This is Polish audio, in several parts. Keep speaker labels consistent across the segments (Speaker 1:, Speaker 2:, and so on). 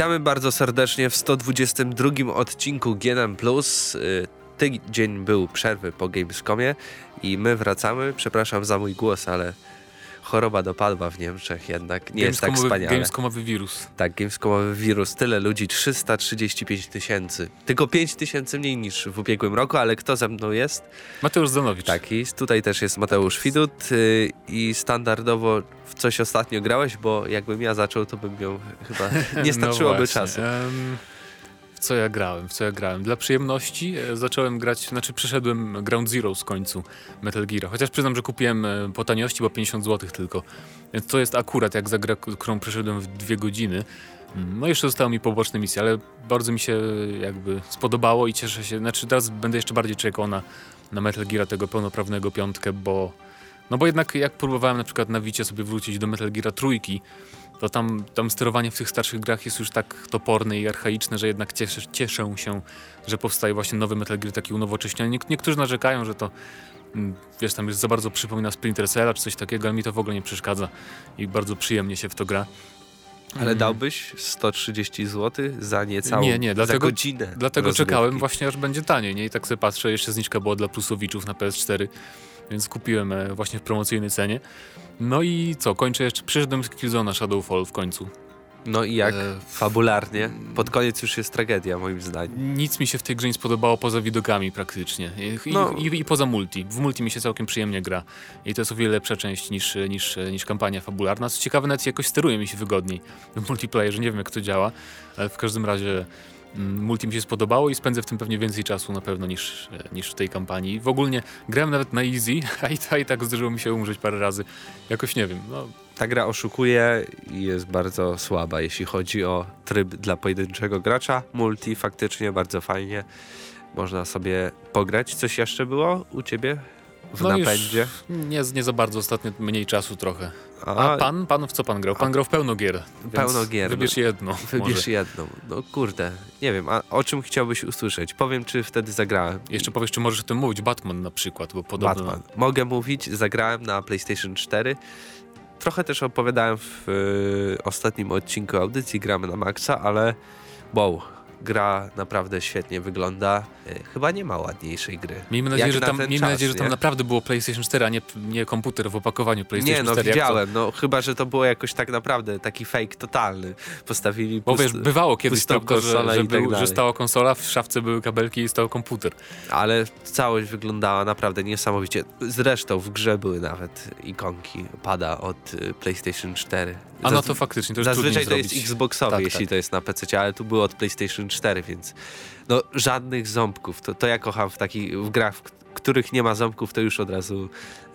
Speaker 1: Witamy bardzo serdecznie w 122 odcinku GNM+. Y, tydzień był przerwy po Gamescomie i my wracamy. Przepraszam za mój głos, ale choroba dopadła w Niemczech jednak. Nie jest tak wspaniale.
Speaker 2: Gamescomowy wirus.
Speaker 1: Tak, Gamescomowy wirus. Tyle ludzi, 335 tysięcy. Tylko 5 tysięcy mniej niż w ubiegłym roku, ale kto ze mną jest?
Speaker 2: Mateusz Zanowicz.
Speaker 1: Tak, i tutaj też jest Mateusz Widut yy, i standardowo w coś ostatnio grałeś, bo jakbym ja zaczął, to bym miał chyba nie no starczyłoby no czasu. Um
Speaker 2: co ja grałem, w co ja grałem. Dla przyjemności e, zacząłem grać, znaczy przeszedłem Ground Zero z końcu Metal Gear. Chociaż przyznam, że kupiłem e, po taniości, bo 50 zł tylko. Więc to jest akurat jak za grę, którą przeszedłem w dwie godziny. Mm, no jeszcze zostały mi poboczne misje, ale bardzo mi się e, jakby spodobało i cieszę się. Znaczy teraz będę jeszcze bardziej czekał na, na Metal Gear tego pełnoprawnego piątkę, bo no bo jednak jak próbowałem na przykład na Wicie sobie wrócić do Metal Gear trójki, to tam, tam sterowanie w tych starszych grach jest już tak toporne i archaiczne, że jednak cieszę, cieszę się, że powstaje właśnie nowy Metal Gear taki unowocześniony. niektórzy narzekają, że to mm, wiesz, tam jest za bardzo przypomina Splinter Cella czy coś takiego, ale mi to w ogóle nie przeszkadza i bardzo przyjemnie się w to gra.
Speaker 1: Ale mm. dałbyś 130 zł za niecałą
Speaker 2: nie, nie, dlatego,
Speaker 1: za godzinę
Speaker 2: Dlatego rozgrywki. czekałem właśnie, aż będzie taniej, nie? I tak sobie patrzę, jeszcze zniżka była dla plusowiczów na PS4, więc kupiłem e, właśnie w promocyjnej cenie. No i co, kończę jeszcze, przyszedłem z Killzona Shadowfall w końcu.
Speaker 1: No i jak? E, fabularnie? Pod koniec już jest tragedia, moim zdaniem.
Speaker 2: Nic mi się w tej grze nie spodobało poza widokami praktycznie. I, no. i, i, poza multi. W multi mi się całkiem przyjemnie gra. I to jest o wiele lepsza część niż, niż, niż kampania fabularna. Co ciekawe, nawet jakoś steruje mi się wygodniej w multiplayerze. Nie wiem, jak to działa, ale w każdym razie multi mi się spodobało i spędzę w tym pewnie więcej czasu na pewno niż, e, niż w tej kampanii. W ogóle grałem nawet na easy, a i, a i tak zdarzyło mi się umrzeć parę razy. Jakoś nie wiem. No.
Speaker 1: Ta gra oszukuje i jest bardzo słaba, jeśli chodzi o tryb dla pojedynczego gracza. Multi faktycznie bardzo fajnie. Można sobie pograć. Coś jeszcze było u ciebie w no napędzie?
Speaker 2: Nie, nie za bardzo, ostatnio mniej czasu trochę. A, a pan? Pan w co pan grał? Pan a, grał w pełno gier.
Speaker 1: Pełno gier.
Speaker 2: Wybierz no, jedno.
Speaker 1: Wybierz może. jedną. No kurde, nie wiem, a o czym chciałbyś usłyszeć? Powiem, czy wtedy zagrałem.
Speaker 2: Jeszcze powiesz, czy możesz o tym mówić. Batman na przykład, bo podobno... Batman.
Speaker 1: Mogę mówić, zagrałem na PlayStation 4. Trochę też opowiadałem w y, ostatnim odcinku audycji Gramy na Maxa, ale wow, gra naprawdę świetnie wygląda. E, chyba nie ma ładniejszej gry.
Speaker 2: Miejmy nadzieję, że tam, miejmy czas, nadzieję, że tam naprawdę było PlayStation 4, a nie, nie komputer w opakowaniu PlayStation 4.
Speaker 1: Nie, no widziałem, no chyba, że to było jakoś tak naprawdę taki fake totalny. Postawili
Speaker 2: Bo wiesz, bywało kiedyś prawda, że, że, był, tak że stała konsola, w szafce były kabelki i stał komputer.
Speaker 1: Ale całość wyglądała naprawdę niesamowicie. Zresztą w grze były nawet ikonki pada od y, PlayStation 4.
Speaker 2: A no to faktycznie, to już
Speaker 1: Zazwyczaj to jest Xboxowy, tak, jeśli tak. to jest na PC, ale tu było od PlayStation 4, więc no żadnych ząbków. To, to ja kocham w takich w grach, w których nie ma ząbków, to już od razu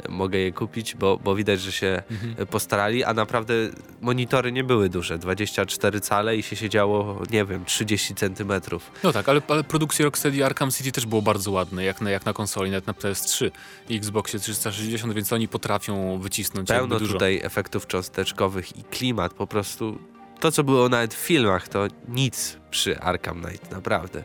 Speaker 1: mogę je kupić, bo, bo widać, że się mhm. postarali, a naprawdę monitory nie były duże, 24 cale i się siedziało, nie wiem, 30 centymetrów.
Speaker 2: No tak, ale, ale produkcja Rocksteady Arkham City też było bardzo ładne, jak na, jak na konsoli, nawet na PS3 i Xboxie 360, więc oni potrafią wycisnąć
Speaker 1: Pełno
Speaker 2: dużo.
Speaker 1: tutaj efektów cząsteczkowych i klimat po prostu to, co było nawet w filmach, to nic przy Arkham Knight, naprawdę.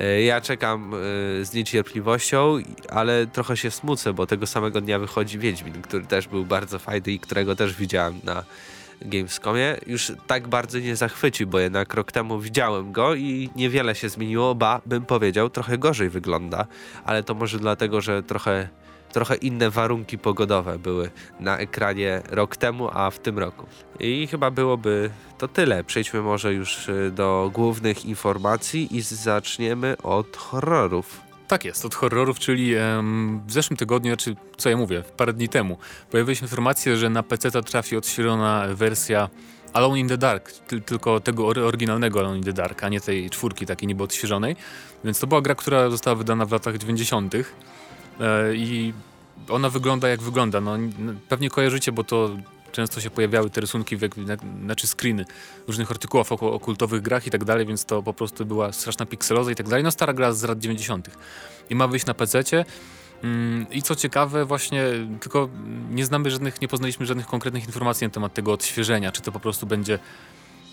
Speaker 1: E, ja czekam e, z niecierpliwością, ale trochę się smucę, bo tego samego dnia wychodzi Wiedźmin, który też był bardzo fajny i którego też widziałem na Gamescomie. Już tak bardzo nie zachwyci, bo jednak rok temu widziałem go i niewiele się zmieniło, ba, bym powiedział, trochę gorzej wygląda, ale to może dlatego, że trochę trochę inne warunki pogodowe były na ekranie rok temu, a w tym roku. I chyba byłoby to tyle. Przejdźmy może już y, do głównych informacji i zaczniemy od horrorów.
Speaker 2: Tak jest, od horrorów, czyli em, w zeszłym tygodniu, czy co ja mówię, parę dni temu, pojawiły się informacje, że na PC trafi odświeżona wersja Alone in the Dark, tylko tego oryginalnego Alone in the Dark, a nie tej czwórki takiej niby odświeżonej. Więc to była gra, która została wydana w latach 90. E, i ona wygląda jak wygląda. No, pewnie kojarzycie, bo to często się pojawiały te rysunki, znaczy screeny różnych artykułów o, o kultowych grach i tak dalej, więc to po prostu była straszna pikseloza i tak dalej. No stara gra z lat 90. I ma wyjść na PC-cie. Mm, I co ciekawe, właśnie tylko nie znamy żadnych, nie poznaliśmy żadnych konkretnych informacji na temat tego odświeżenia, czy to po prostu będzie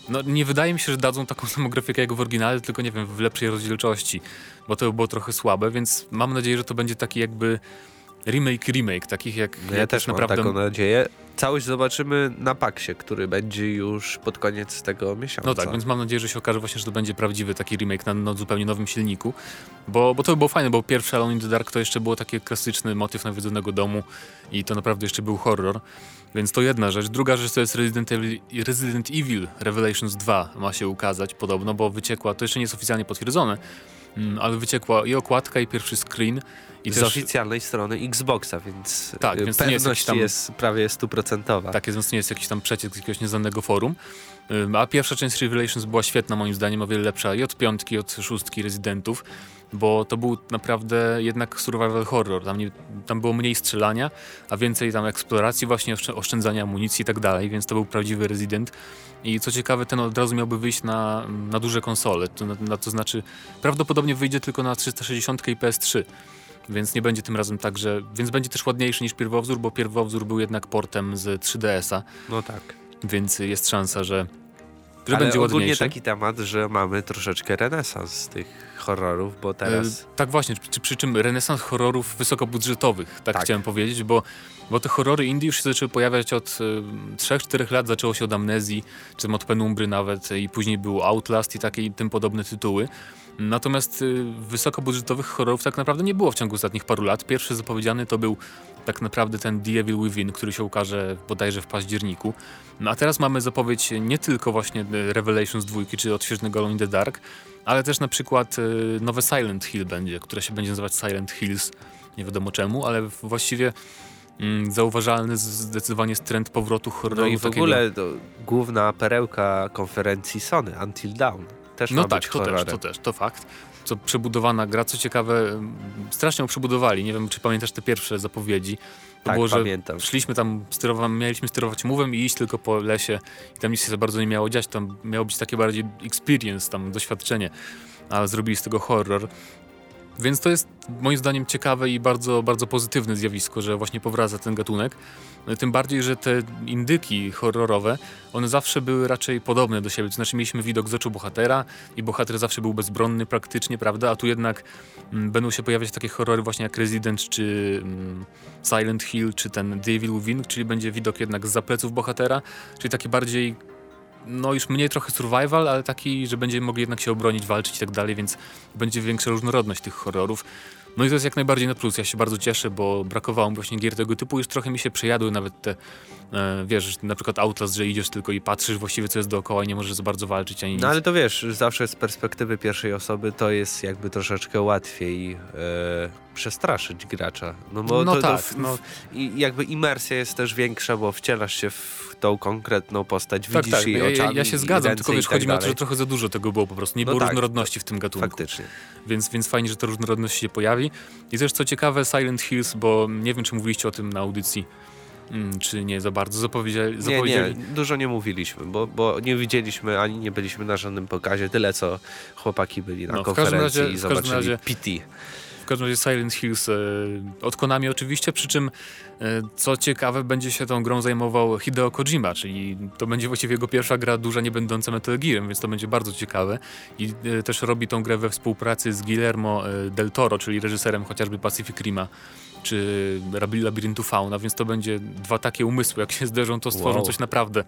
Speaker 2: no nie wydaje mi się, że dadzą taką samą grafikę jak w oryginale, tylko nie wiem, w lepszej rozdzielczości, bo to by było trochę słabe, więc mam nadzieję, że to będzie taki jakby remake remake, takich jak,
Speaker 1: ja
Speaker 2: jak
Speaker 1: też
Speaker 2: naprawdę...
Speaker 1: mam taką nadzieję. Całość zobaczymy na Paksie, który będzie już pod koniec tego miesiąca.
Speaker 2: No tak, więc mam nadzieję, że się okaże właśnie, że to będzie prawdziwy taki remake na, na zupełnie nowym silniku, bo, bo to by było fajne, bo pierwszy Alone in the Dark to jeszcze było taki klasyczny motyw nawiedzonego domu i to naprawdę jeszcze był horror, więc to jedna rzecz. Druga rzecz to jest Resident Evil, Resident Evil Revelations 2 ma się ukazać podobno, bo wyciekła, to jeszcze nie jest oficjalnie potwierdzone, mm, ale wyciekła i okładka i pierwszy screen i
Speaker 1: z też... oficjalnej strony Xboxa, więc,
Speaker 2: tak,
Speaker 1: y,
Speaker 2: więc
Speaker 1: pewność
Speaker 2: jest, tam,
Speaker 1: jest prawie stuprocentowa.
Speaker 2: Tak, więc to nie jest jakiś tam przeciek z jakiegoś nieznanego forum. A pierwsza część Revelations była świetna moim zdaniem, o wiele lepsza i od piątki, i od szóstki Residentów, bo to był naprawdę jednak survival horror. Tam, nie, tam było mniej strzelania, a więcej tam eksploracji, właśnie oszczędzania amunicji i tak dalej, więc to był prawdziwy Resident. I co ciekawe, ten od razu miałby wyjść na, na duże konsole, to, na, na, to znaczy prawdopodobnie wyjdzie tylko na 360 i PS3 więc nie będzie tym razem tak, że... Więc będzie też ładniejszy niż pierwowzór, bo pierwowzór był jednak portem z 3DS-a.
Speaker 1: No tak.
Speaker 2: Więc jest szansa, że, że
Speaker 1: Ale
Speaker 2: będzie
Speaker 1: ogólnie
Speaker 2: ładniejszy.
Speaker 1: taki temat, że mamy troszeczkę renesans tych horrorów, bo teraz...
Speaker 2: E, tak właśnie, przy, przy, czym renesans horrorów wysokobudżetowych, tak, tak, chciałem powiedzieć, bo, bo te horrory indie już się zaczęły pojawiać od y, 3-4 lat, zaczęło się od Amnezji, czy od Penumbry nawet i później był Outlast i takie i tym podobne tytuły. Natomiast y, wysokobudżetowych horrorów tak naprawdę nie było w ciągu ostatnich paru lat. Pierwszy zapowiedziany to był tak naprawdę ten The Evil Within, który się ukaże bodajże w październiku. No a teraz mamy zapowiedź nie tylko właśnie Revelations 2 czy odświeżonego Alone in the Dark, ale też na przykład y, nowe Silent Hill będzie, które się będzie nazywać Silent Hills. Nie wiadomo czemu, ale właściwie mm, zauważalny zdecydowanie jest trend powrotu horroru.
Speaker 1: No i w takiego... ogóle główna perełka konferencji Sony, Until Dawn też
Speaker 2: no
Speaker 1: ma
Speaker 2: tak,
Speaker 1: być
Speaker 2: to
Speaker 1: horrorem.
Speaker 2: też, to też, to fakt. Co przebudowana gra, co ciekawe, strasznie ją przebudowali. Nie wiem, czy pamiętasz te pierwsze zapowiedzi.
Speaker 1: To tak, było, że pamiętam.
Speaker 2: Szliśmy tam, mieliśmy sterować mówem i iść tylko po lesie i tam nic się za bardzo nie miało dziać. Tam miało być takie bardziej experience, tam doświadczenie, a zrobili z tego horror. Więc to jest moim zdaniem ciekawe i bardzo, bardzo pozytywne zjawisko, że właśnie powraca ten gatunek. Tym bardziej, że te indyki horrorowe, one zawsze były raczej podobne do siebie. Znaczy mieliśmy widok z oczu bohatera i bohater zawsze był bezbronny praktycznie, prawda? A tu jednak m, będą się pojawiać takie horrory właśnie jak Resident, czy mm, Silent Hill, czy ten Devil Within, czyli będzie widok jednak z zapleców bohatera, czyli taki bardziej no już mniej trochę survival, ale taki, że będziemy mogli jednak się obronić, walczyć i tak dalej, więc będzie większa różnorodność tych horrorów. No i to jest jak najbardziej na plus. Ja się bardzo cieszę, bo brakowało mi właśnie gier tego typu. Już trochę mi się przejadły nawet te, e, wiesz, na przykład Outlast, że idziesz tylko i patrzysz właściwie co jest dookoła i nie możesz za bardzo walczyć ani nic.
Speaker 1: No ale to wiesz, zawsze z perspektywy pierwszej osoby to jest jakby troszeczkę łatwiej e, przestraszyć gracza. No bo
Speaker 2: no
Speaker 1: to,
Speaker 2: tak, w, no.
Speaker 1: I jakby imersja jest też większa, bo wcielasz się w tą konkretną postać, tak, widzisz tak, jej oczami.
Speaker 2: Ja, ja się zgadzam, tylko wiesz,
Speaker 1: tak
Speaker 2: chodzi mi o to, że trochę za dużo tego było po prostu. Nie no było tak, różnorodności w tym gatunku.
Speaker 1: Faktycznie.
Speaker 2: Więc, więc fajnie, że ta różnorodność się pojawi. I też co ciekawe, Silent Hills, bo nie wiem, czy mówiliście o tym na audycji, mm, czy nie za bardzo. Zapowiedzieli,
Speaker 1: nie, nie, dużo nie mówiliśmy, bo, bo nie widzieliśmy, ani nie byliśmy na żadnym pokazie. Tyle, co chłopaki byli na no, konferencji razie, i zobaczyli razie, PT.
Speaker 2: W każdym razie Silent Hills e, od Konami oczywiście, przy czym e, co ciekawe będzie się tą grą zajmował Hideo Kojima, czyli to będzie właściwie jego pierwsza gra duża nie będąca Metal Gearem, więc to będzie bardzo ciekawe i e, też robi tą grę we współpracy z Guillermo del Toro, czyli reżyserem chociażby Pacific Rima czy Labiryntu Fauna, więc to będzie dwa takie umysły, jak się zderzą, to stworzą wow. coś naprawdę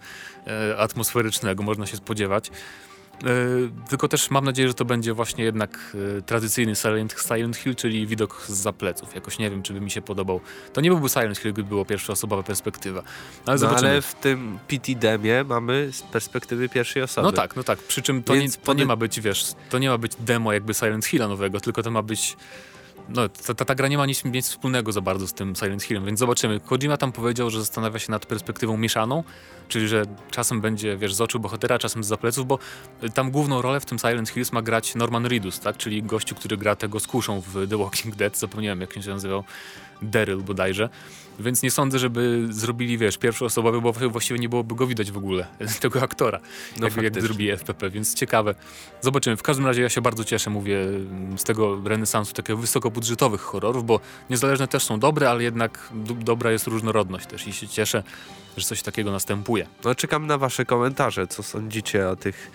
Speaker 2: atmosferycznego, można się spodziewać. E, tylko też mam nadzieję, że to będzie właśnie jednak e, tradycyjny Silent, Silent Hill, czyli widok z pleców. Jakoś nie wiem, czy by mi się podobał. To nie byłby Silent Hill, gdyby było pierwszoosobowa perspektywa.
Speaker 1: Ale, no, ale w tym PT demie mamy z perspektywy pierwszej osoby.
Speaker 2: No tak, no tak. Przy czym to, nie, to nie ma być, wiesz, to nie ma być demo jakby Silent Hilla nowego, tylko to ma być no, ta, ta, ta, gra nie ma nic, nic, wspólnego za bardzo z tym Silent Hillem, więc zobaczymy. Kojima tam powiedział, że zastanawia się nad perspektywą mieszaną, czyli że czasem będzie, wiesz, z oczu bohatera, czasem z zapleców, bo tam główną rolę w tym Silent Hills ma grać Norman Reedus, tak? Czyli gościu, który gra tego z kuszą w The Walking Dead, zapomniałem jak się nazywał, Daryl bodajże. Więc nie sądzę, żeby zrobili, wiesz, pierwszoosobowy, bo właściwie nie byłoby go widać w ogóle, tego aktora, no jak, jak zrobili FPP, więc ciekawe. Zobaczymy. W każdym razie ja się bardzo cieszę, mówię, z tego renesansu takich wysokobudżetowych horrorów, bo niezależne też są dobre, ale jednak dobra jest różnorodność też i się cieszę, że coś takiego następuje.
Speaker 1: No czekam na wasze komentarze, co sądzicie o tych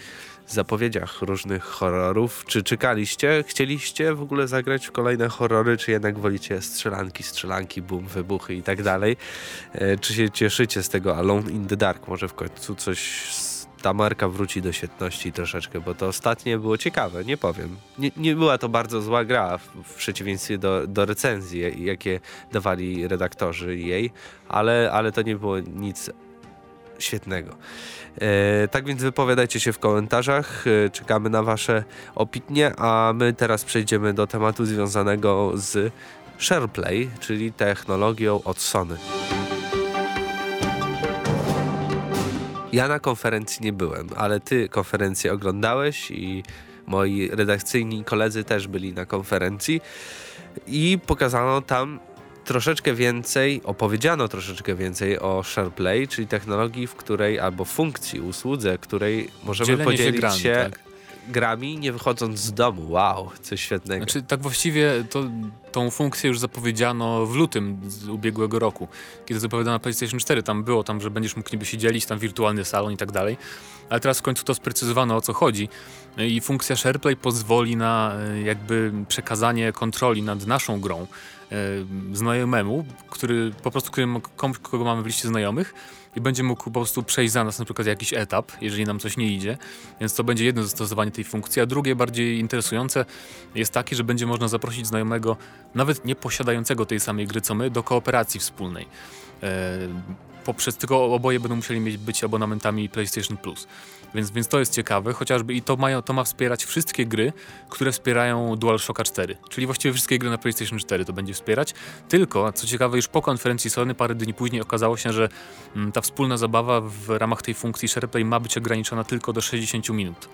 Speaker 1: zapowiedziach różnych horrorów. Czy czekaliście? Chcieliście w ogóle zagrać w kolejne horrory, czy jednak wolicie strzelanki, strzelanki, boom, wybuchy i tak dalej? E, czy się cieszycie z tego Alone in the Dark? Może w końcu coś ta marka wróci do świetności troszeczkę, bo to ostatnie było ciekawe, nie powiem. Nie, nie była to bardzo zła gra w, w przeciwieństwie do, do recenzji, jakie dawali redaktorzy jej, ale, ale to nie było nic świetnego. E, tak więc wypowiadajcie się w komentarzach, e, czekamy na Wasze opinie, a my teraz przejdziemy do tematu związanego z SharePlay, czyli technologią od Sony. Ja na konferencji nie byłem, ale ty konferencję oglądałeś i moi redakcyjni koledzy też byli na konferencji i pokazano tam troszeczkę więcej, opowiedziano troszeczkę więcej o SharePlay, czyli technologii, w której albo funkcji, usłudze, której możemy Dzielenie podzielić się, grami, się tak. grami, nie wychodząc z domu. Wow, coś świetnego.
Speaker 2: Znaczy, tak właściwie to, tą funkcję już zapowiedziano w lutym z ubiegłego roku, kiedy zapowiadano PlayStation 4. Tam było tam, że będziesz mógł niby się dzielić, tam wirtualny salon i tak dalej. Ale teraz w końcu to sprecyzowano o co chodzi i funkcja SharePlay pozwoli na e, jakby przekazanie kontroli nad naszą grą znajomemu, który po prostu którym, kogo mamy w liście znajomych i będzie mógł po prostu przejść za nas na przykład jakiś etap, jeżeli nam coś nie idzie. Więc to będzie jedno zastosowanie tej funkcji, a drugie bardziej interesujące jest takie, że będzie można zaprosić znajomego, nawet nie posiadającego tej samej gry co my, do kooperacji wspólnej. E, poprzez tylko oboje będą musieli mieć być abonamentami PlayStation Plus. Więc, więc to jest ciekawe, chociażby i to, mają, to ma wspierać wszystkie gry, które wspierają DualShocka 4. Czyli właściwie wszystkie gry na PlayStation 4 to będzie wspierać. Tylko, co ciekawe, już po konferencji Sony parę dni później okazało się, że mm, ta wspólna zabawa w ramach tej funkcji SharePlay ma być ograniczona tylko do 60 minut.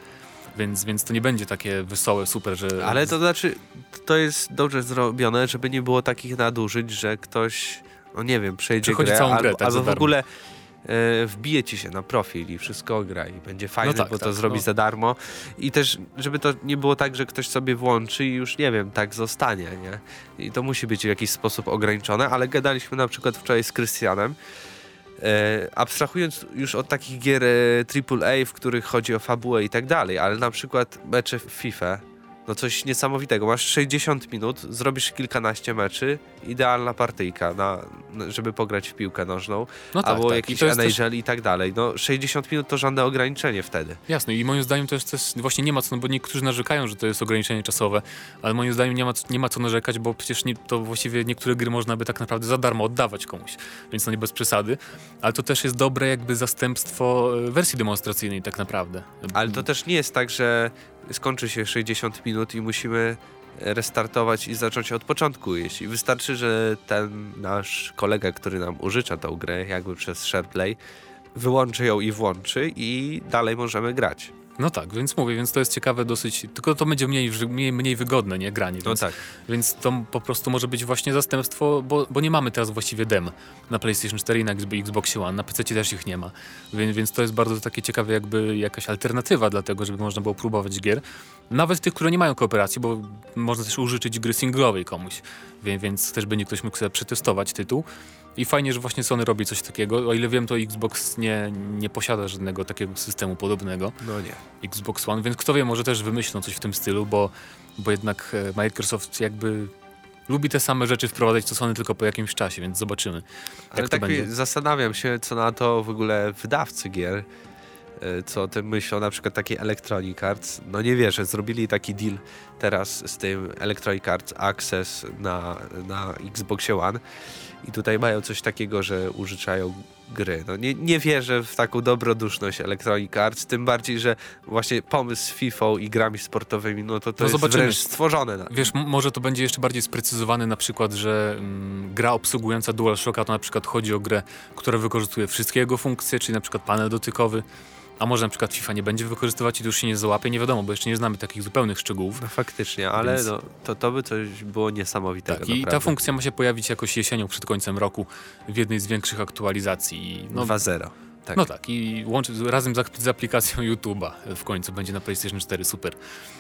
Speaker 2: Więc, więc to nie będzie takie wesołe, super, że...
Speaker 1: Ale to znaczy, to jest dobrze zrobione, żeby nie było takich nadużyć, że ktoś, no nie wiem, przejdzie grę, całą grę, albo, tak, albo w ogóle wbije ci się na profil i wszystko gra i będzie fajne, no tak, bo to tak, zrobi no. za darmo. I też, żeby to nie było tak, że ktoś sobie włączy i już, nie wiem, tak zostanie, nie? I to musi być w jakiś sposób ograniczone, ale gadaliśmy na przykład wczoraj z Krystianem, E, abstrahując już od takich gier e, AAA, w których chodzi o fabułę i tak dalej, ale na przykład mecze w FIFA no coś niesamowitego. Masz 60 minut, zrobisz kilkanaście meczy, idealna partyjka, na, żeby pograć w piłkę nożną, no tak, albo tak. jakiś NHL też... i tak dalej. No 60 minut to żadne ograniczenie wtedy.
Speaker 2: Jasne i moim zdaniem to jest też właśnie nie ma co, no bo niektórzy narzekają, że to jest ograniczenie czasowe, ale moim zdaniem nie ma, nie ma co narzekać, bo przecież nie, to właściwie niektóre gry można by tak naprawdę za darmo oddawać komuś, więc to nie bez przesady, ale to też jest dobre jakby zastępstwo e, wersji demonstracyjnej tak naprawdę.
Speaker 1: Ale to też nie jest tak, że skończy się 60 minut i musimy restartować i zacząć od początku. Jeśli wystarczy, że ten nasz kolega, który nam użycza tą grę, jakby przez SharePlay, wyłączy ją i włączy i dalej możemy grać.
Speaker 2: No tak, więc mówię, więc to jest ciekawe dosyć, tylko to będzie mniej, mniej, mniej wygodne, nie, granie.
Speaker 1: No więc, tak.
Speaker 2: Więc to po prostu może być właśnie zastępstwo, bo, bo nie mamy teraz właściwie dem na PlayStation 4 i na Xbox One, na PC też ich nie ma. Więc, więc to jest bardzo takie ciekawe jakby jakaś alternatywa dla tego, żeby można było próbować gier. Nawet tych, które nie mają kooperacji, bo można też użyczyć gry singlowej komuś, więc, więc też będzie ktoś mógł sobie przetestować tytuł. I fajnie, że właśnie Sony robi coś takiego. O ile wiem, to Xbox nie, nie posiada żadnego takiego systemu podobnego.
Speaker 1: No nie.
Speaker 2: Xbox One, więc kto wie, może też wymyślą coś w tym stylu, bo, bo jednak e, Microsoft jakby lubi te same rzeczy wprowadzać co Sony tylko po jakimś czasie, więc zobaczymy.
Speaker 1: Ale tak będzie. zastanawiam się, co na to w ogóle wydawcy gier e, co o tym myślą, na przykład takie Electronic Arts. No nie wierzę, zrobili taki deal teraz z tym Electronic Arts Access na, na Xboxie One i tutaj mają coś takiego, że użyczają gry. No nie, nie wierzę w taką dobroduszność Electronic Arts, tym bardziej, że właśnie pomysł z FIFA i grami sportowymi, no to to no jest zobaczymy. wręcz stworzone. Na
Speaker 2: Wiesz, może to będzie jeszcze bardziej sprecyzowane na przykład, że mm, gra obsługująca DualShocka to na przykład chodzi o grę, która wykorzystuje wszystkie jego funkcje, czyli na przykład panel dotykowy, a może na przykład FIFA nie będzie wykorzystywać i to już się nie załapie, nie wiadomo, bo jeszcze nie znamy takich zupełnych szczegółów.
Speaker 1: No faktycznie, ale Więc... no, to, to by coś było niesamowitego.
Speaker 2: Tak, i ta funkcja ma się pojawić jakoś jesienią przed końcem roku w jednej z większych aktualizacji.
Speaker 1: No, 2.0.
Speaker 2: Tak. No tak, i łączy, razem z, z aplikacją YouTube'a w końcu będzie na PlayStation 4, super.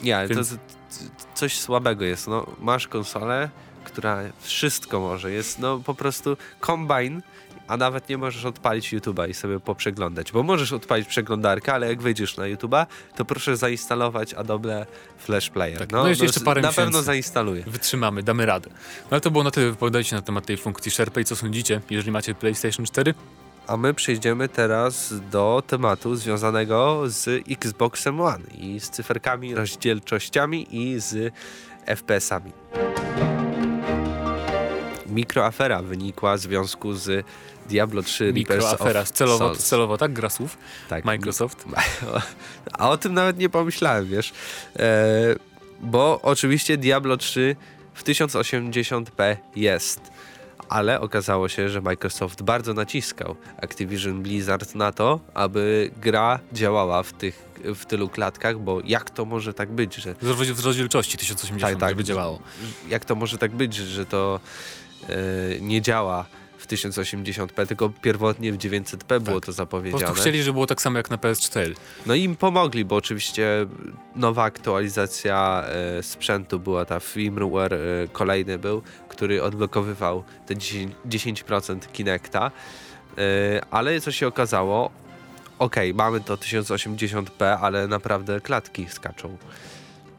Speaker 1: Nie, ale Więc... to, to coś słabego jest. No, masz konsolę, która wszystko może. Jest no po prostu kombine a nawet nie możesz odpalić YouTube'a i sobie poprzeglądać, bo możesz odpalić przeglądarkę, ale jak wejdziesz na YouTube'a, to proszę zainstalować Adobe Flash Player.
Speaker 2: Tak, no, no jeszcze parę
Speaker 1: Na
Speaker 2: miesięcy.
Speaker 1: pewno zainstaluję.
Speaker 2: Wytrzymamy, damy radę. No ale to było na tyle, wypowiadajcie na temat tej funkcji SharePlay, co sądzicie, jeżeli macie PlayStation 4?
Speaker 1: A my przejdziemy teraz do tematu związanego z Xboxem One i z cyferkami, rozdzielczościami i z FPS-ami. Mikroafera wynikła w związku z Diablo 3
Speaker 2: Mikroafera, celowo,
Speaker 1: Souls.
Speaker 2: celowo, tak? Gra słów?
Speaker 1: Tak.
Speaker 2: Microsoft.
Speaker 1: A o tym nawet nie pomyślałem, wiesz. E, bo oczywiście Diablo 3 w 1080p jest. Ale okazało się, że Microsoft bardzo naciskał Activision Blizzard na to, aby gra działała w tych w tylu klatkach, bo jak to może tak być, że
Speaker 2: w rozdzielczości 1080,
Speaker 1: Tak, tak.
Speaker 2: żeby działało.
Speaker 1: jak to może tak być, że to nie działa w 1080p, tylko pierwotnie w 900p było to
Speaker 2: Po
Speaker 1: zapowiedziane.
Speaker 2: prostu chcieli, żeby było tak samo jak na PS4.
Speaker 1: No i im pomogli, bo oczywiście nowa aktualizacja e, sprzętu była ta firmware, e, kolejny był, który odblokowywał te 10%, 10% Kinecta, e, ale co się okazało, okej, mamy to 1080p, ale naprawdę klatki skaczą.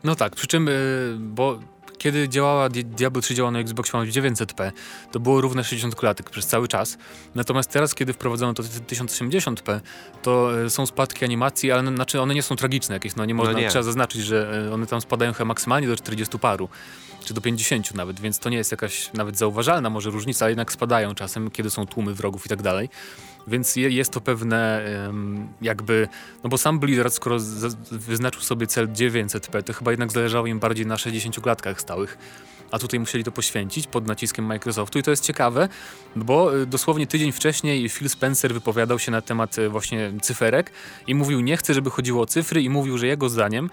Speaker 2: No tak, przy czym, y, bo kiedy działała Di- Diablo 3 działała na Xbox One w 900p, to było równe 60 klatek przez cały czas. Natomiast teraz, kiedy wprowadzono to 1080p, to y, są spadki animacji, ale no, znaczy one nie są tragiczne jakieś, no nie można,
Speaker 1: nie.
Speaker 2: trzeba zaznaczyć, że y, one tam spadają chyba maksymalnie do 40 paru, czy do 50 nawet, więc to nie jest jakaś nawet zauważalna może różnica, ale jednak spadają czasem, kiedy są tłumy wrogów i tak dalej. Więc je, jest to pewne jakby, no bo sam Blizzard, skoro wyznaczył sobie cel 900p, to chyba jednak zależało im bardziej na 60 klatkach stałych. A tutaj musieli to poświęcić pod naciskiem Microsoftu i to jest ciekawe, bo y, dosłownie tydzień wcześniej Phil Spencer wypowiadał się na temat y, właśnie cyferek i mówił, nie chce, żeby chodziło o cyfry i mówił, że jego zdaniem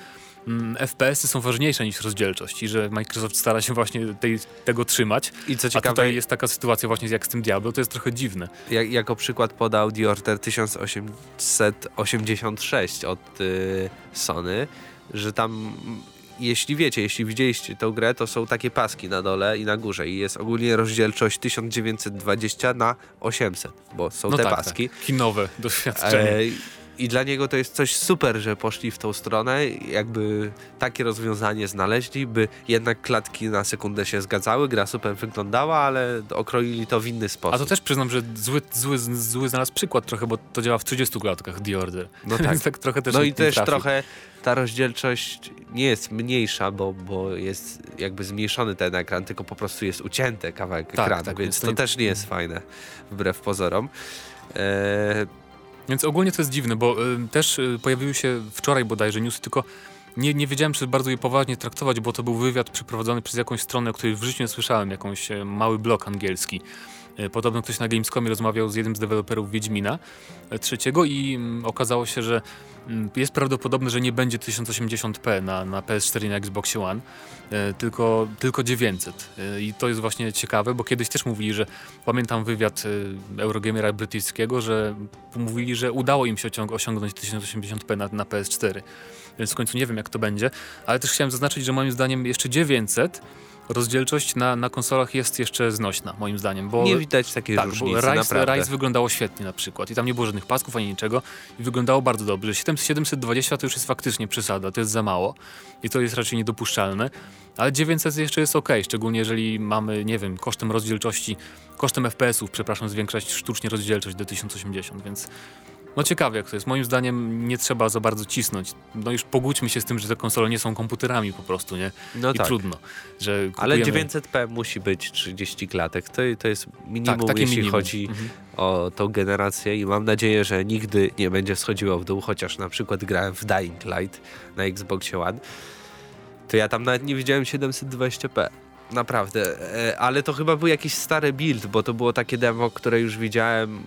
Speaker 2: FPS-y są ważniejsze niż rozdzielczość i że Microsoft stara się właśnie tej, tego trzymać.
Speaker 1: I co
Speaker 2: A
Speaker 1: ciekawe,
Speaker 2: tutaj jest taka sytuacja właśnie jak z tym Diablo, to jest trochę dziwne.
Speaker 1: jak, jako przykład podał The Order 1886 od y, Sony, że tam mm, jeśli wiecie, jeśli widzieliście tę grę, to są takie paski na dole i na górze i jest ogólnie rozdzielczość 1920 na 800, bo są
Speaker 2: No
Speaker 1: te
Speaker 2: tak,
Speaker 1: paski.
Speaker 2: Tak. Kinowe doświadczenie.
Speaker 1: E, I dla niego to jest coś super, że poszli w tą stronę, jakby takie rozwiązanie znaleźli, by jednak klatki na sekundę się zgadzały, gra super wyglądała, ale okroili to w inny sposób.
Speaker 2: A to też przyznam, że zły, zły, zły znalazł przykład trochę, bo to działa w 30 klatkach The Order.
Speaker 1: No tak.
Speaker 2: tak trochę też
Speaker 1: No i też
Speaker 2: trafił.
Speaker 1: trochę ta rozdzielczość nie jest mniejsza, bo, bo jest jakby zmniejszony ten ekran, tylko po prostu jest ucięty kawałek
Speaker 2: Tak,
Speaker 1: ekranu,
Speaker 2: tak,
Speaker 1: więc to
Speaker 2: nie-
Speaker 1: też nie jest fajne, wbrew pozorom. E,
Speaker 2: Więc ogólnie to jest dziwne, bo y, też y, pojawiły się wczoraj bodajże newsy, tylko nie, nie wiedziałem, czy bardzo je poważnie traktować, bo to był wywiad przeprowadzony przez jakąś stronę, o której w życiu nie słyszałem, jakąś e, mały blog angielski. E, Podobno ktoś na Gamescomie rozmawiał z jednym z deweloperów Wiedźmina e, trzeciego i mm, okazało się, że mm, jest prawdopodobne, że nie będzie 1080p na, na PS4 i na Xbox One, e, tylko, tylko 900. E, I to jest właśnie ciekawe, bo kiedyś też mówili, że pamiętam wywiad Eurogamera brytyjskiego, że mówili, że udało im się osiąg- osiągnąć 1080p na, na PS4. Więc w końcu nie wiem, jak to będzie. Ale też chciałem zaznaczyć, że moim zdaniem jeszcze 900 rozdzielczość na, na konsolach jest jeszcze znośna, moim zdaniem. Bo
Speaker 1: nie widać takiej
Speaker 2: tak,
Speaker 1: różnicy,
Speaker 2: Rise,
Speaker 1: naprawdę.
Speaker 2: Rise wyglądało świetnie na przykład i tam nie było żadnych pasków ani niczego i wyglądało bardzo dobrze. 7- 720 to już jest faktycznie przesada, to jest za mało i to jest raczej niedopuszczalne, ale 900 jeszcze jest ok, szczególnie jeżeli mamy, nie wiem, kosztem rozdzielczości, kosztem FPS-ów, przepraszam, zwiększać sztucznie rozdzielczość do 1080, więc no ciekawe jak to jest. Moim zdaniem nie trzeba za bardzo cisnąć. No już pogódźmy się z tym, że te konsole nie są komputerami po prostu, nie?
Speaker 1: No
Speaker 2: I
Speaker 1: tak.
Speaker 2: trudno, że
Speaker 1: Ale
Speaker 2: kupujemy...
Speaker 1: 900p musi być 30 klatek. To, to jest minimum,
Speaker 2: tak,
Speaker 1: jeśli
Speaker 2: minimum.
Speaker 1: chodzi
Speaker 2: Mhm.
Speaker 1: o tą generację i mam nadzieję, że nigdy nie będzie schodziło w dół, chociaż na przykład grałem w Dying Light na Xboxie One, to ja tam nawet nie widziałem 720p. Naprawdę, E, ale to chyba był jakiś stary build, bo to było takie demo, które już widziałem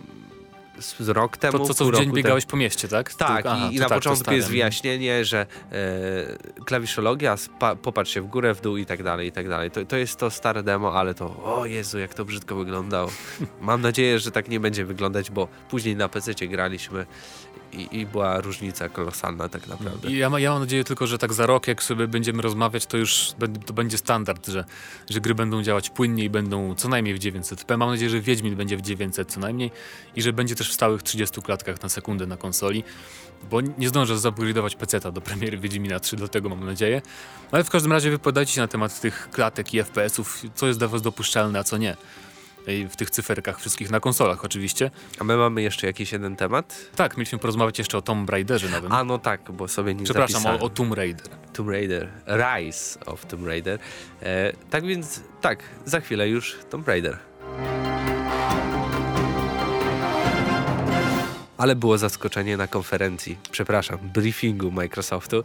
Speaker 1: z, rok temu.
Speaker 2: To co, co w dzień biegałeś po mieście, tak?
Speaker 1: Tak, Aha, i, i na tak, początku jest wyjaśnienie, że e, klawiszologia, popatrz się w górę, w dół i tak dalej, i tak dalej. To, to jest to stare demo, ale to, o Jezu, jak to brzydko wyglądało. Mam nadzieję, że tak nie będzie wyglądać, bo później na PC graliśmy i, i, była różnica kolosalna tak naprawdę.
Speaker 2: I ja, ja mam nadzieję tylko, że tak za rok, jak sobie będziemy rozmawiać, to już to będzie standard, że, że gry będą działać płynniej, będą co najmniej w 900p. Mam nadzieję, że Wiedźmin będzie w 900 co najmniej i że będzie też w stałych 30 klatkach na sekundę na konsoli, bo nie zdążę zupgrade'ować peceta do premiery Wiedźmina 3, dlatego mam nadzieję. Ale w każdym razie wypowiadajcie się na temat tych klatek i FPS-ów, co jest dla was dopuszczalne, a co nie w tych cyferkach wszystkich na konsolach oczywiście.
Speaker 1: A my mamy jeszcze jakiś jeden temat?
Speaker 2: Tak, mieliśmy porozmawiać jeszcze o Tomb Raiderze nawet.
Speaker 1: A no tak, bo sobie nie
Speaker 2: Przepraszam, o, o, Tomb Raider.
Speaker 1: Tomb Raider, Rise of Tomb Raider. E, tak więc, tak, za chwilę już Tomb Raider. Ale było zaskoczenie na konferencji, przepraszam, briefingu Microsoftu,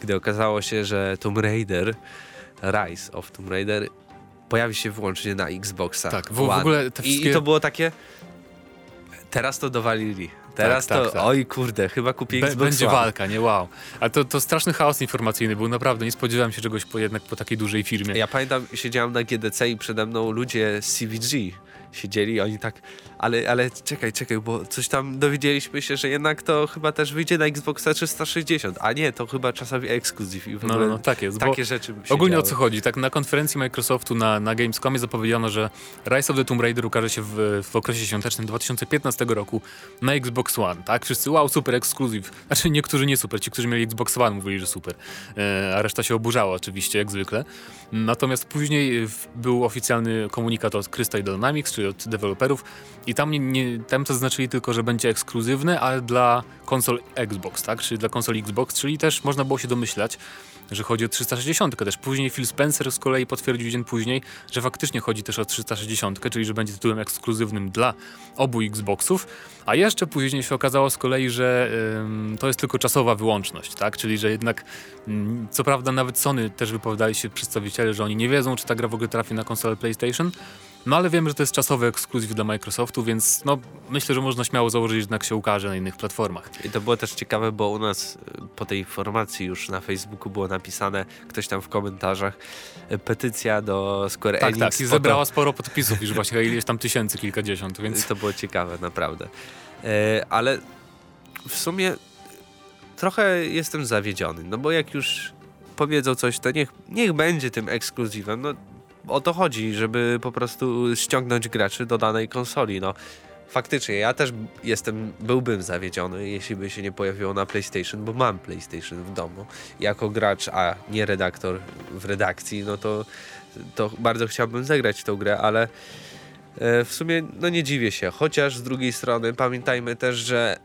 Speaker 1: gdy okazało się, że Tomb Raider, Rise of Tomb Raider pojawi się wyłącznie na Xboxa.
Speaker 2: Tak, w, w ogóle te
Speaker 1: wszystkie... I, to było takie, teraz to dowalili. Teraz tak, to, tak, tak. oj kurde, chyba kupię Xbox
Speaker 2: Będzie walka, nie? Wow. Ale to, to straszny chaos informacyjny był, naprawdę. Nie spodziewałem się czegoś po, jednak po takiej dużej firmie.
Speaker 1: Ja pamiętam, siedziałem na GDC i przede mną ludzie z CVG siedzieli, oni tak, ale, ale czekaj, czekaj, bo coś tam dowiedzieliśmy się, że jednak to chyba też wyjdzie na Xboxa 360, a nie, to chyba czasami ekskluzyw i w
Speaker 2: no,
Speaker 1: ogóle
Speaker 2: no, tak jest,
Speaker 1: takie rzeczy
Speaker 2: Ogólnie działy. o co chodzi, tak na konferencji Microsoftu na, na Gamescomie zapowiedziano, że Rise of the Tomb Raider ukaże się w, w okresie świątecznym 2015 roku na Xbox One, tak? Wszyscy, wow, super, ekskluzyw. Znaczy niektórzy nie super, ci, którzy mieli Xbox One mówili, że super, e, a reszta się oburzała oczywiście, jak zwykle. Natomiast później był oficjalny komunikat od Crystal Dynamics, czyli od deweloperów i tam, nie, tam zaznaczyli tylko, że będzie ekskluzywny, ale dla konsol Xbox, tak? Czyli dla konsoli Xbox, czyli też można było się domyślać, że chodzi o 360 też. Później Phil Spencer z kolei potwierdził dzień później, że faktycznie chodzi też o 360, czyli że będzie tytułem ekskluzywnym dla obu Xboxów, a jeszcze później się okazało z kolei, że to jest tylko czasowa wyłączność, tak? Czyli że jednak ym, co prawda nawet Sony też wypowiadali się przedstawiciele, że oni nie wiedzą, czy ta gra w ogóle trafi na konsolę PlayStation, no ale wiemy, że to jest czasowy ekskluzyw dla Microsoftu, więc no, myślę, że można śmiało założyć, że jednak się ukaże na innych platformach.
Speaker 1: I to było też ciekawe, bo u nas y, po tej informacji już na Facebooku było napisane, ktoś tam w komentarzach, y, petycja do Square
Speaker 2: tak,
Speaker 1: Enix.
Speaker 2: Tak, i zebrała sporo podpisów, już właśnie ileś tam tysięcy, kilkadziesiąt, więc...
Speaker 1: To było ciekawe, naprawdę. E, ale w sumie trochę jestem zawiedziony, no bo jak już powiedzą coś, to niech, niech będzie tym ekskluzywem. No, o to chodzi, żeby po prostu ściągnąć graczy do danej konsoli. No, faktycznie, ja też jestem, byłbym zawiedziony, jeśli by się nie pojawiło na PlayStation, bo mam PlayStation w domu. Jako gracz, a nie redaktor w redakcji, no to, to bardzo chciałbym zagrać tą grę, ale e, w sumie no nie dziwię się, chociaż z drugiej strony pamiętajmy też, że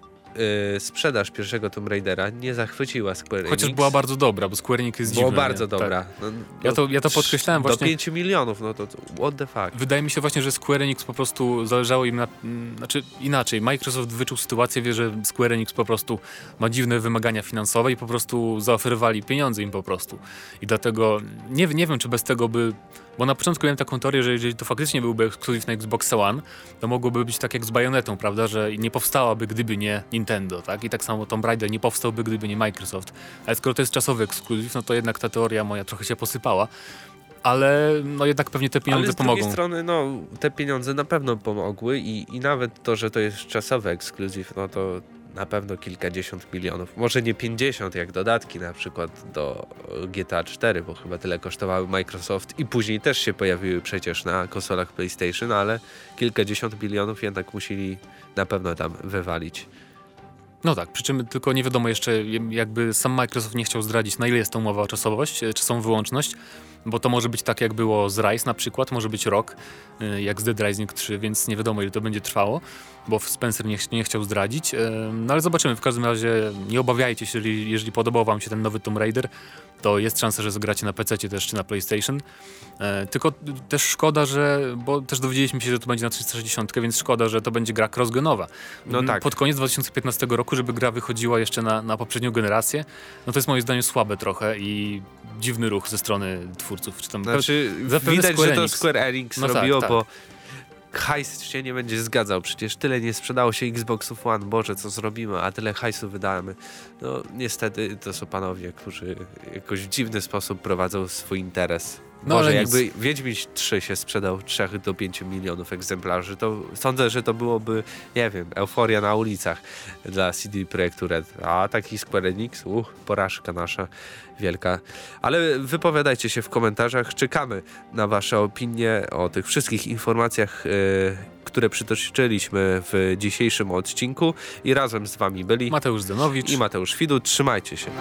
Speaker 1: y, sprzedaż pierwszego Tomb Raidera nie zachwyciła Square Enix.
Speaker 2: Chociaż była bardzo dobra, bo Square Enix jest
Speaker 1: Była
Speaker 2: dziwne.
Speaker 1: bardzo nie? dobra. Tak. No,
Speaker 2: ja, to, ja to podkreślałem
Speaker 1: do
Speaker 2: właśnie.
Speaker 1: Do 5 milionów, no to, to what the fuck.
Speaker 2: Wydaje mi się właśnie, że Square Enix po prostu zależało im na... Mm, znaczy inaczej, Microsoft wyczuł sytuację, wie, że Square Enix po prostu ma dziwne wymagania finansowe i po prostu zaoferowali pieniądze im po prostu. I dlatego nie, nie wiem, czy bez tego by bo na początku miałem taką teorię, że jeżeli to faktycznie byłby ekskluzyw na Xbox One, to mogłoby być tak jak z Bayonetą, prawda, że nie powstałaby gdyby nie Nintendo, tak? I tak samo Tomb Raider nie powstałby gdyby nie Microsoft. Ale skoro to jest czasowy ekskluzyw, no to jednak ta teoria moja trochę się posypała ale no jednak pewnie te pieniądze pomogą. Ale z
Speaker 1: drugiej strony, no, te pieniądze na pewno pomogły i, i nawet to, że to jest czasowy ekskluzyw, no to na pewno kilkadziesiąt milionów. Może nie 50 jak dodatki na przykład do GTA 4, bo chyba tyle kosztowały Microsoft i później też się pojawiły przecież na konsolach PlayStation, ale kilkadziesiąt milionów jednak musieli na pewno tam wywalić.
Speaker 2: No tak, przy czym tylko nie wiadomo jeszcze, jakby sam Microsoft nie chciał zdradzić, na ile jest to umowa o czasowość, czy są wyłączność, bo to może być tak jak było z Rise na przykład, może być rok, y, jak z Dead Rising 3, więc nie wiadomo ile to będzie trwało, bo Spencer nie, nie chciał zdradzić, no ale zobaczymy, w każdym razie nie obawiajcie się, jeżeli, jeżeli podobał wam się ten nowy Tomb Raider, to jest szansa, że zagracie na PC też czy na PlayStation. E, tylko też szkoda, że, bo też dowiedzieliśmy się, że to będzie na 360, więc szkoda, że to będzie gra crossgenowa. No tak. Pod koniec 2015 roku, żeby gra wychodziła jeszcze na, na poprzednią generację, no to jest moim zdaniem słabe trochę i dziwny ruch ze strony twórców. Czy tam
Speaker 1: znaczy, widać, Square że to Square Enix no tak, robiło, tak, tak. bo hajs się nie będzie zgadzał. Przecież tyle nie sprzedało się Xboxów One, Boże, co zrobimy, a tyle hajsu wydamy. No niestety to są panowie, którzy jakoś w dziwny sposób prowadzą swój interes. No, Może jakby nic. Wiedźmin 3 się sprzedał 3 do 5 milionów egzemplarzy, to sądzę, że to byłoby, nie wiem, euforia na ulicach dla CD Projektu Red. A taki Square Enix, uch, porażka nasza wielka. Ale wypowiadajcie się w komentarzach, czekamy na wasze opinie o tych wszystkich informacjach, yy, które przytoczyliśmy w dzisiejszym odcinku i razem z wami byli
Speaker 2: Mateusz Zdenowicz
Speaker 1: i Mateusz Widu. Trzymajcie się.